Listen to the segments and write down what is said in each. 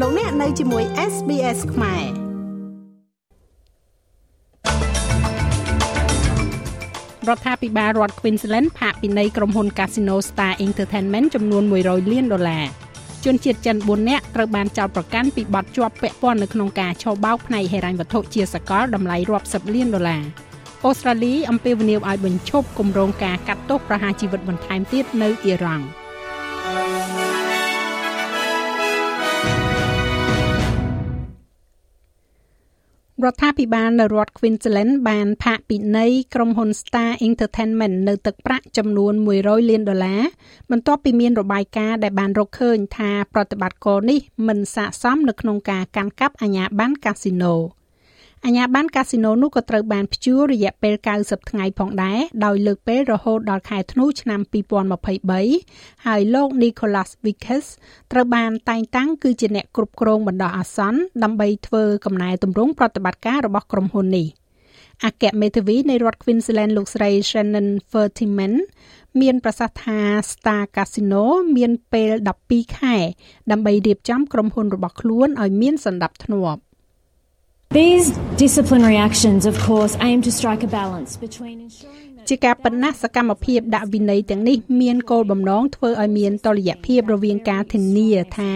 លោកអ្នកនៅជាមួយ SBS ខ្មែររដ្ឋាភិបាលរដ្ឋ Queensland ផាកពិន័យក្រុមហ៊ុន Casino Star Entertainment ចំនួន100លានដុល្លារជនជាតិចិន4នាក់ត្រូវបានចោទប្រកាន់ពីបទជាប់ពាក់ព័ន្ធនៅក្នុងការឆោបោកផ្នែកហិរញ្ញវត្ថុជាសកលតម្លៃរាប់សិបលានដុល្លារអូស្ត្រាលីអំពាវនាវឲ្យបញ្ឈប់គម្រោងការកាត់ទោសប្រហារជីវិតបន្ថែមទៀតនៅអ៊ីរ៉ង់។ រដ្ឋាភិបាលនៅរដ្ឋ Queensland បានផាកពិន័យក្រុមហ៊ុន Star Entertainment នៅទឹកប្រាក់ចំនួន100លានដុល្លារបន្ទាប់ពីមានរបាយការណ៍ដែលបានរកឃើញថាប្រតិបត្តិការនេះមិនស័ក្តិសមនៅក្នុងការកាន់កាប់អាជ្ញាប័ណ្ណកាស៊ីណូ។ អាញាបានកាស៊ីណូនោះក៏ត្រូវបានព្យួររយៈពេល90ថ្ងៃផងដែរដោយលើកពេលរហូតដល់ខែធ្នូឆ្នាំ2023ហើយលោក Nicholas Vickers ត្រូវបានតែងតាំងគឺជាអ្នកគ្រប់គ្រងបណ្ដោះអាសន្នដើម្បីធ្វើកំណែទម្រង់ប្រតិបត្តិការរបស់ក្រុមហ៊ុននេះអគ្គមេធាវីនៃរដ្ឋ Queensland លោកស្រី Shannon Fertiman មានប្រសាសន៍ថា Star Casino មានពេល12ខែដើម្បីរៀបចំក្រុមហ៊ុនរបស់ខ្លួនឲ្យមានសណ្ដាប់ធ្នាប់ These disciplinary actions of course aim to strike a balance between ensuring ជាការប៉ុណ្ណាសកម្មភាពដាក់វិន័យទាំងនេះមានគោលបំណងធ្វើឲ្យមានតុល្យភាពរវាងការធានាថា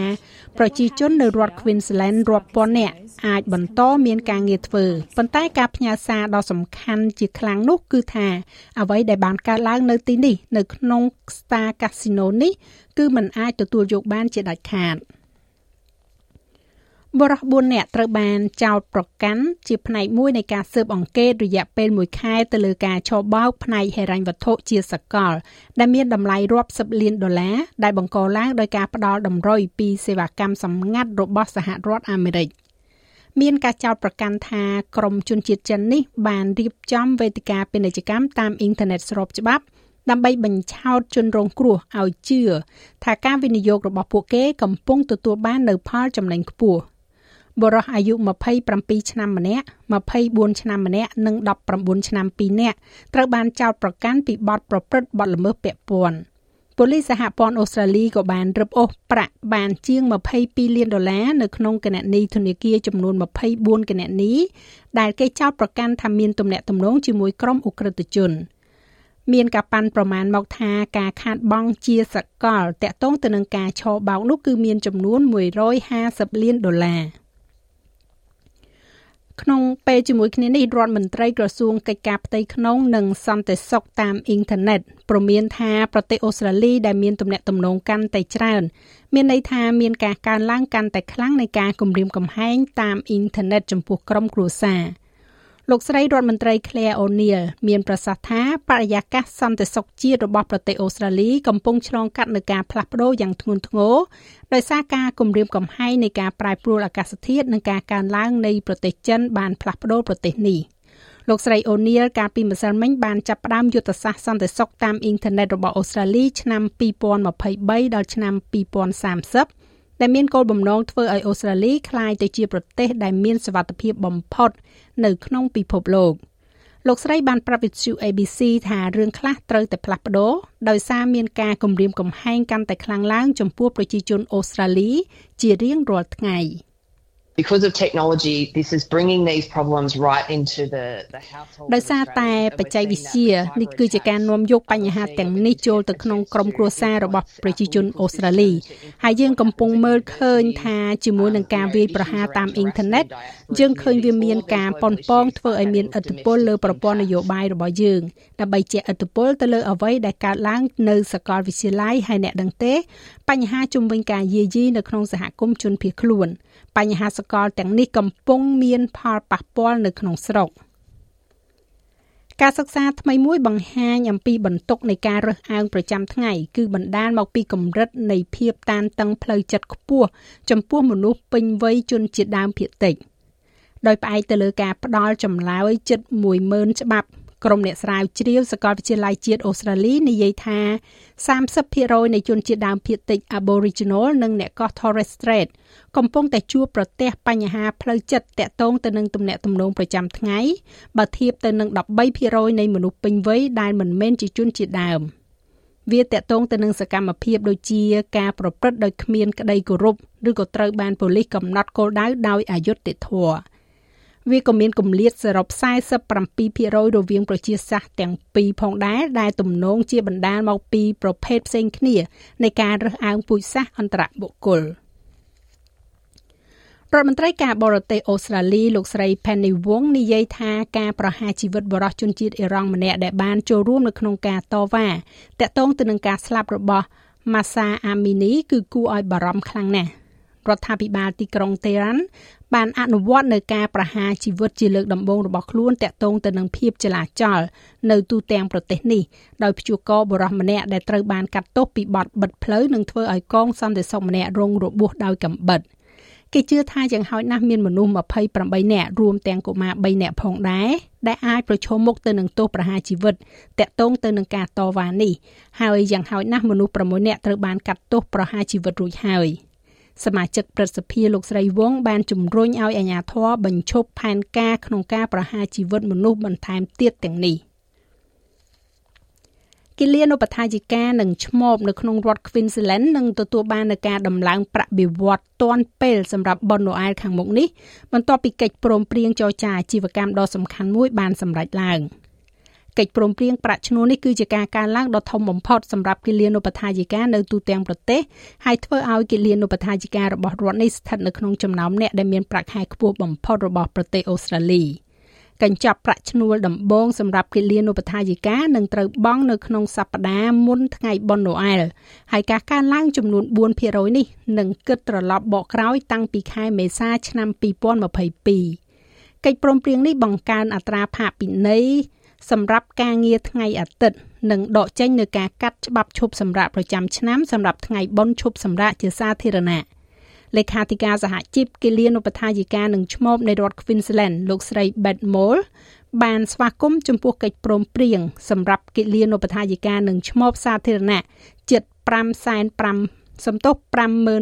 ប្រជាជននៅរដ្ឋ Queensland រាប់ពាន់នាក់អាចបន្តមានការងារធ្វើប៉ុន្តែការផ្ញើសារដ៏សំខាន់ជាខ្លាំងនោះគឺថាអ្វីដែលបានកើតឡើងនៅទីនេះនៅក្នុង Star Casino នេះគឺมันអាចទទួលយកបានជាដាច់ខាត។ បរិះ4នាក់ត្រូវបានចោទប្រកាន់ជាផ្នែកមួយនៃការស៊ើបអង្កេតរយៈពេល1ខែទៅលើការឆបោកផ្នែកហិរញ្ញវត្ថុជាសកល ដែលមានតម្លៃរាប់សិបលានដុល្លារដែលបង្កឡើងដោយការផ្ដាល់តម្រុយពីសេវាកម្មសម្ងាត់របស់សហរដ្ឋអាមេរិកមានការចោទប្រកាន់ថាក្រុមជនជាតិចិននេះបានរៀបចំវេទិកាពាណិជ្ជកម្មតាមអ៊ីនធឺណិតស្របច្បាប់ដើម្បីបញ្ឆោតជនរងគ្រោះឲ្យជឿថាការវិនិយោគរបស់ពួកគេកំពុងទទួលបាននូវផលចំណេញខ្ពស់ បុរសអាយុ27ឆ្នាំម្នាក់24ឆ្នាំម្នាក់និង19ឆ្នាំ2នាក់ត្រូវបានចោទប្រកាន់ពីបទប្រព្រឹត្តបទល្មើសពាក់ព័ន្ធប៉ូលីសសហព័ន្ធអូស្ត្រាលីក៏បានរឹបអូសប្រាក់បានជាង22លានដុល្លារនៅក្នុងគណនីធនាគារចំនួន24គណនីដែលគេចោទប្រកាន់ថាមានទំនាក់ទំនងជាមួយក្រុមអ ுக ្រិតជនមានការប៉ាន់ប្រមាណមកថាការខាតបង់ជាសកលតាក់ទងទៅនឹងការឆោបោកនោះគឺមានចំនួន150លានដុល្លារ។ ក្នុងពេលជាមួយគ្នានេះរដ្ឋមន្ត្រីក្រសួងកិច្ចការផ្ទៃក្នុងនិងសន្តិសុខតាមអ៊ីនធឺណិតព្រមានថាប្រទេសអូស្ត្រាលីដែលមានទំនាក់ទំនងកាន់តែច្រើន មានន័យថាមានការកើនឡើងកាន់តែខ្លាំងនៃការគំរាមកំហែងតាមអ៊ីនធឺណិតចំពោះក្រុមគ្រួសារ។ លោកស្រីរដ្ឋមន្ត្រី Claire O'Neil មានប្រសាសន៍ថាបរិយាកាសសន្តិសុខជាតិរបស់ប្រទេសអូស្ត្រាលីកំពុងឆ្លងកាត់នឹងការផ្លាស់ប្ដូរយ៉ាងធ្ងន់ធ្ងរដោយសារការគំរាមកំហែងនៃការប្រែប្រួលអាកាសធាតុនិងការកើនឡើងនៃប្រទេសចិនបានផ្លាស់ប្ដូរប្រទេសនេះលោកស្រីអូនីលកាលពីម្សិលមិញបានចាប់ផ្ដើមយុទ្ធសាស្ត្រសន្តិសុខតាមអ៊ីនធឺណិតរបស់អូស្ត្រាលីឆ្នាំ2023ដល់ឆ្នាំ2030ដែលមានគោលបំណងធ្វើឲ្យអូស្ត្រាលីក្លាយទៅជាប្រទេសដែលមានសវត្ថភាពបំផុត នៅក្នុងពិភពលោកលោកស្រីបានប្រាប់វិទ្យុ ABC ថារឿងខ្លះត្រូវតែផ្លាស់ប្ដូរដោយសារមានការគំរាមកំហែងកាន់តែខ្លាំងឡើងចំពោះប្រជាជនអូស្ត្រាលីជារៀងរាល់ថ្ងៃ។ because of technology this is bringing these problems right into the the household ដោយសារតែបច្ចេកវិទ្យានេះគឺជាការនាំយកបញ្ហាទាំងនេះចូលទៅក្នុងក្រុមគ្រួសាររបស់ប្រជាជនអូស្ត្រាលីហើយយើងកំពុងមើលឃើញថាជាមួយនឹងការវាយប្រហារតាមអ៊ីនធឺណិតយើងឃើញវាមានការប៉ុនប៉ងធ្វើឲ្យមានឥទ្ធិពលលើប្រព័ន្ធនយោបាយរបស់យើងដើម្បីជះឥទ្ធិពលទៅលើអ្វីដែលកើតឡើងនៅសាកលវិទ្យាល័យហើយអ្នកដឹងទេបញ្ហាជំវិញការយាយីនៅក្នុងសហគមន៍ជនភៀសខ្លួន បញ្ហាសកលទាំងនេះកំពុងមានផលប៉ះពាល់នៅក្នុងស្រុកការសិក្សាថ្មីមួយបង្ហាញអំពីបន្ទុកនៃការរើសអើងប្រចាំថ្ងៃគឺបណ្ដាលមកពីកម្រិតនៃភាពតានតឹងផ្លូវចិត្តខ្ពស់ចំពោះមនុស្សពេញវ័យជនជាតិដើមភាគតិចដោយផ្អែកទៅលើការផ្ដល់ចម្លើយជិត10000ច្បាប់ ក្រុមអ្នកស្រាវជ្រាវសាកលវិទ្យាល័យជាតិអូស្ត្រាលីនិយាយថា30%នៃជនជាតិដើមភាគតិច Aboriginal និងអ្នកកោះ Torres Strait កំពុងតែជួបប្រទះបញ្ហាផ្លូវចិត្តតាក់ទងទៅនឹងទំនាក់ទំនងប្រចាំថ្ងៃបើធៀបទៅនឹង13%នៃមនុស្សពេញវ័យដែលមិនមែនជាជនជាតិដើមវាតកតងទៅនឹងសកម្មភាពដូចជាការប្រព្រឹត្តដោយគ្មានក្តីគោរពឬក៏ត្រូវបានប៉ូលីសកំណត់គោលដៅដោយអយុត្តិធម៌ វាក៏មានគម្លាតសរុប47%រវាងប្រជាសាស្ត្រទាំងពីរផងដែរដែលទំនងជាបណ្ដាលមកពីប្រភេទផ្សេងគ្នានៃការរើសអើងពូជសាសន៍អន្តរបុគ្គលរដ្ឋមន្ត្រីការបរទេសអូស្ត្រាលីលោកស្រី Penny Wong និយាយថាការប្រហារជីវិតបរិសុជនជាតិអ៊ីរ៉ង់ម្នាក់ដែលបានចូលរួមនៅក្នុងការតវ៉ាតាក់ទងទៅនឹងការស្លាប់របស់ Masa Amini គឺគួរឲ្យបារម្ភខ្លាំងណាស់ រដ្ឋាភិបាលទីក្រុងតេរ៉ាន់បានអនុវត្តនៅការប្រហារជីវិតជាលើកដំបូងរបស់ខ្លួនតាក់ទងទៅនឹងភាពចលាចលនៅទូទាំងប្រទេសនេះដោយព្យួរកបរិសម្នាក់ដែលត្រូវបានកាត់ទោសពីបទបិទផ្លូវនិងធ្វើឲ្យកងសន្តិសុខម្នាក់រងរបួសដោយកំបិតគេជឿថាយ៉ាងហោចណាស់មានមនុស្ស28នាក់រួមទាំងកុមារ3នាក់ផងដែរដែលអាចប្រឈមមុខទៅនឹងទោសប្រហារជីវិតតាក់ទងទៅនឹងការតវ៉ានេះហើយយ៉ាងហោចណាស់មនុស្ស6នាក់ត្រូវបានកាត់ទោសប្រហារជីវិតរួចហើយ។ សមាជិកព្រឹទ្ធសភាលោកស្រីវងបានជំរុញឲ្យអាជ្ញាធរបញ្ឈប់ផែនការក្នុងការប្រហារជីវិតមនុស្សបន្ថែមទៀតទាំងនេះគិលានុបដ្ឋាយិកានឹងឈ្មោកនៅក្នុងរដ្ឋ Queensland នឹងទទួលបាននូវការដំឡើងប្រាក់បៀវត្សទាន់ពេលសម្រាប់ប៉ុនណូអែលខាងមុខនេះបន្ទាប់ពីកិច្ចព្រមព្រៀងចរចាអាជីវកម្មដ៏សំខាន់មួយបានសម្រេចឡើង។ កិច្ចព្រមព្រៀងប្រាក់ឈ្នួលនេះគឺជាការកើនឡើងដ៏ធំបំផុតសម្រាប់គិលានុបដ្ឋាយិកានៅទូទាំងប្រទេសហើយធ្វើឲ្យគិលានុបដ្ឋាយិការបស់រដ្ឋនេះស្ថិតនៅក្នុងចំណោមអ្នកដែលមានប្រាក់ខែខ្ពស់បំផុតរបស់ប្រទេសអូស្ត្រាលីកញ្ចប់ប្រាក់ឈ្នួលដំបូងសម្រាប់គិលានុបដ្ឋាយិកានឹងត្រូវបង់នៅក្នុងសប្តាហ៍មុនថ្ងៃបុណ្យណូអែលហើយការកើនឡើងចំនួន4%នេះនឹងគិតត្រឡប់បកក្រោយតាំងពីខែមេសាឆ្នាំ2022កិច្ចព្រមព្រៀងនេះបង្កើនអត្រាផាកពិន័យ សម្រាប់ការងារថ្ងៃអាទិត្យនិងដកចេញនូវការកាត់ច្បាប់ឈប់សម្រាកប្រចាំឆ្នាំសម្រាប់ថ្ងៃបុណ្យឈប់សម្រាកជាសាធារណៈលេខាធិការសហជីពគិលានុបដ្ឋាយិកានឹងឈ្មោកនៃរដ្ឋ Queensland លោកស្រី Beth Moll បានស្វាគមន៍ចំពោះកិច្ចព្រមព្រៀងសម្រាប់គិលានុបដ្ឋាយិកានឹងឈ្មោកសាធារណៈជិត5.5សំទុះ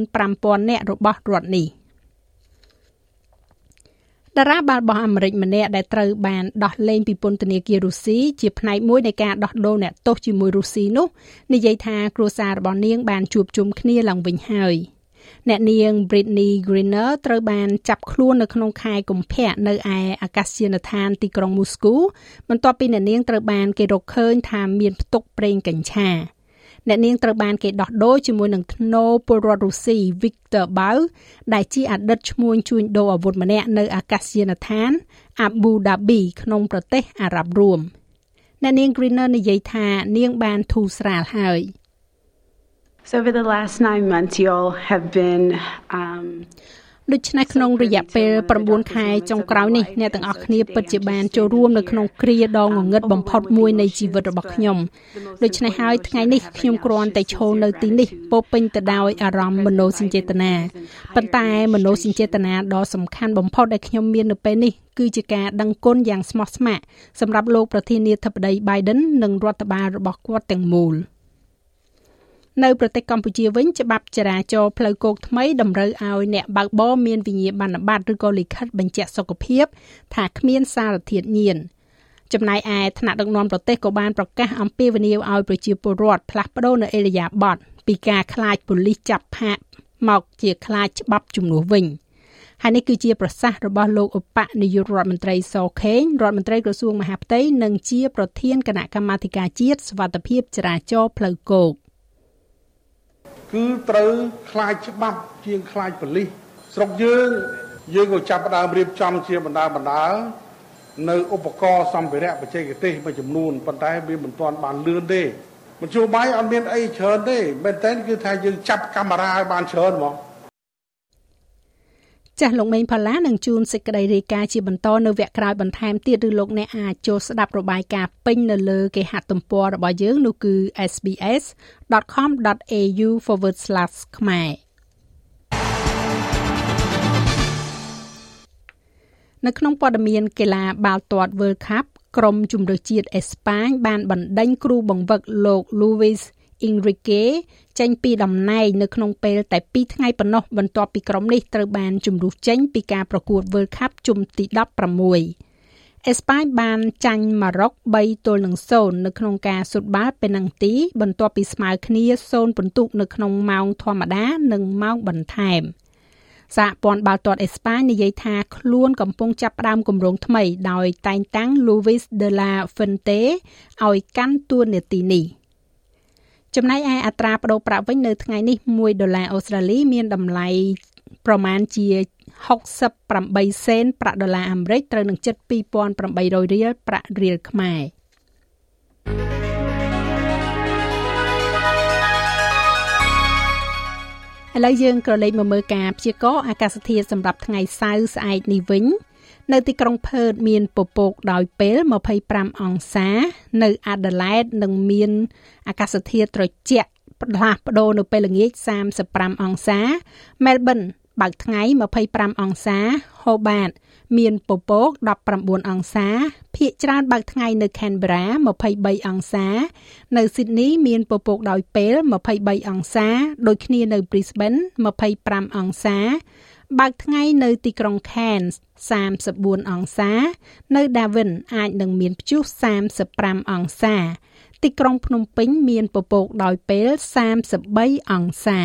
55,000នាក់របស់រដ្ឋនេះ តារាបាល់បោះអាមេរិកម្នាក់ដែលត្រូវបានដោះលែងពីពន្ធនាគាររុស្ស៊ីជាផ្នែកមួយនៃការដោះដូរអ្នកទោសជាមួយរុស្ស៊ីនោះនិយាយថាគ្រួសាររបស់នាងបានជួបជុំគ្នាឡើងវិញហើយអ្នកនាង Britney Griner ត្រូវបានចាប់ខ្លួននៅក្នុងខែកុម្ភៈនៅឯអាកាសយានដ្ឋានទីក្រុងមូស្គូបន្ទាប់ពីអ្នកនាងត្រូវបានគេរកឃើញថាមានផ្ទុកប្រេងកញ្ឆា អ្នកនាងត្រូវបានគេដោះដូរជាមួយនឹងធ្នូពលរដ្ឋរុស្ស៊ី Viktor Bau ដែលជាអតីតឈ្មួញជួញដូរអាវុធម្នាក់នៅអាកាសយានដ្ឋាន Abu Dhabi ក្នុងប្រទេសអារ៉ាប់រួមអ្នកនាង Greener និយាយថានាងបានធូរស្រាលហើយ So over the last 9 months you all have been um ដូច្នេះក្នុងរយៈពេល9ខែចុងក្រោយនេះអ្នកទាំងអស់គ្នាពិតជាបានចូលរួមនៅក្នុងគ្រាដ៏ងងឹតបំផុតមួយនៃជីវិតរបស់ខ្ញុំដូច្នេះហើយថ្ងៃនេះខ្ញុំគ្រាន់តែឈរនៅទីនេះពោពេញទៅដោយអារម្មណ៍មនោសញ្ចេតនាប៉ុន្តែមនោសញ្ចេតនាដ៏សំខាន់បំផុតដែលខ្ញុំមាននៅពេលនេះគឺជាការដឹងគុណយ៉ាងស្មោះស្ម័គ្រសម្រាប់លោកប្រធានាធិបតី Biden និងរដ្ឋបាលរបស់គាត់ទាំងមូល។ នៅប្រទេសកម្ពុជាវិញច្បាប់ចរាចរណ៍ផ្លូវគោកថ្មីតម្រូវឲ្យអ្នកបើកបរមានវិញ្ញាបនបត្រឬក៏លិខិតបញ្ជាក់សុខភាព ថាគ្មានសារធាតុញៀនចំណែកឯថ្នាក់ដឹកនាំប្រទេសក៏បានប្រកាសអំពាវនាវឲ្យប្រជាពលរដ្ឋផ្លាស់ប្ដូរនៅអេរយាប័តពីការខ្លាចប៉ូលីសចាប់ផាកមកជាខ្លាចច្បាប់ជំនួសវិញហើយនេះគឺជាប្រសាសន៍របស់លោកឧបនាយករដ្ឋមន្ត្រីសខេងរដ្ឋមន្ត្រីក្រសួងមហាផ្ទៃនិងជាប្រធានគណៈកម្មាធិការជាតិសវត្ថិភាពចរាចរណ៍ផ្លូវគោក គឺត្រូវខ្លាចច្បាប់ជាងខ្លាចប៉លិសស្រុកយើងយើងក៏ចាប់ផ្ដើមរៀបចំជាបណ្ដាបណ្ដានៅឧបករណ៍សម្ភារៈបច្ចេកទេសមួយចំនួនប៉ុន្តែវាមិនទាន់បានលឿនទេមជ្ឈបាយអត់មានអីច្រើនទេមែនតើគឺថាយើងចាប់កាមេរ៉ាឲ្យបានច្រើនហ្មង ចាស់លោកមេងផល្លានឹងជួនសេចក្តីរាយការណ៍ជាបន្តនៅវគ្គក្រោយបន្ថែមទៀតឬលោកអ្នកអាចចូលស្ដាប់របាយការណ៍ពេញនៅលើគេហទំព័ររបស់យើងនោះគឺ sbs.com.au/ ខ្មែរនៅក្នុងព័ត៌មានកីឡាបាល់ទាត់ World Cup ក្រុមជម្រើសជាតិអេស្ប៉ាញបានបណ្ដេញគ្រូបង្វឹកលោក Luis Enrique ចេញពីតំណែងនៅក្នុងពេលតែ2ថ្ងៃប៉ុណ្ណោះបន្ទាប់ពីក្រុមនេះត្រូវបានជំរុះចេញពីការប្រកួត World Cup ជុំទី16អេស្ប៉ាញបានចាញ់ម៉ារ៉ុក3ទល់នឹង0នៅក្នុងការស៊ុតបាល់ពេណាល់ទីបន្ទាប់ពីស្មើគ្នា0ពិន្ទុនៅក្នុងម៉ោងធម្មតានិងម៉ោងបន្ថែមសហព័ន្ធបាល់ទាត់អេស្ប៉ាញនិយាយថាខ្លួនកំពុងចាប់ផ្ដើមគម្រោងថ្មីដោយតែងតាំង Luis de la Fuente ឲ្យកាន់តួនាទីនេះ ចំណែកឯអត្រាប្តូរប្រាក់វិញនៅថ្ងៃនេះ1ដុល្លារអូស្ត្រាលីមានតម្លៃប្រមាណជា68សេនប្រាក់ដុល្លារអាមេរិកត្រូវនឹងជិត2800រៀលប្រាក់រៀលខ្មែរឥឡូវយើងក៏លេខមកមើលការព្យាករណ៍អាកាសធាតុសម្រាប់ថ្ងៃសៅរ៍ស្អែកនេះវិញ នៅទីក្រុងផឺតមានពពកដោយពេល25អង្សា នៅអាដាលេដនឹងមានអាកាសធាតុត្រជាក់ផ្លាស់ប្ដូរនៅពេលល្ងាច35អង្សាមែលប៊នបើកថ្ងៃ25អង្សា Hobart មានពពក19អង្សាភាគច្រើនបើកថ្ងៃនៅ Canberra 23អង្សា នៅ Sydney មានពពកដោយពេល23អង្សា ដូចគ្នានៅ Brisbane 25អង្សា បើកថ្ងៃនៅទីក្រុង Cairns 34អង្សា នៅ Darwin អាចនឹងមានព្យុះ35អង្សា ទីក្រុងភ្នំពេញមានពពកដោយពេល33អង្សា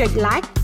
ចុច like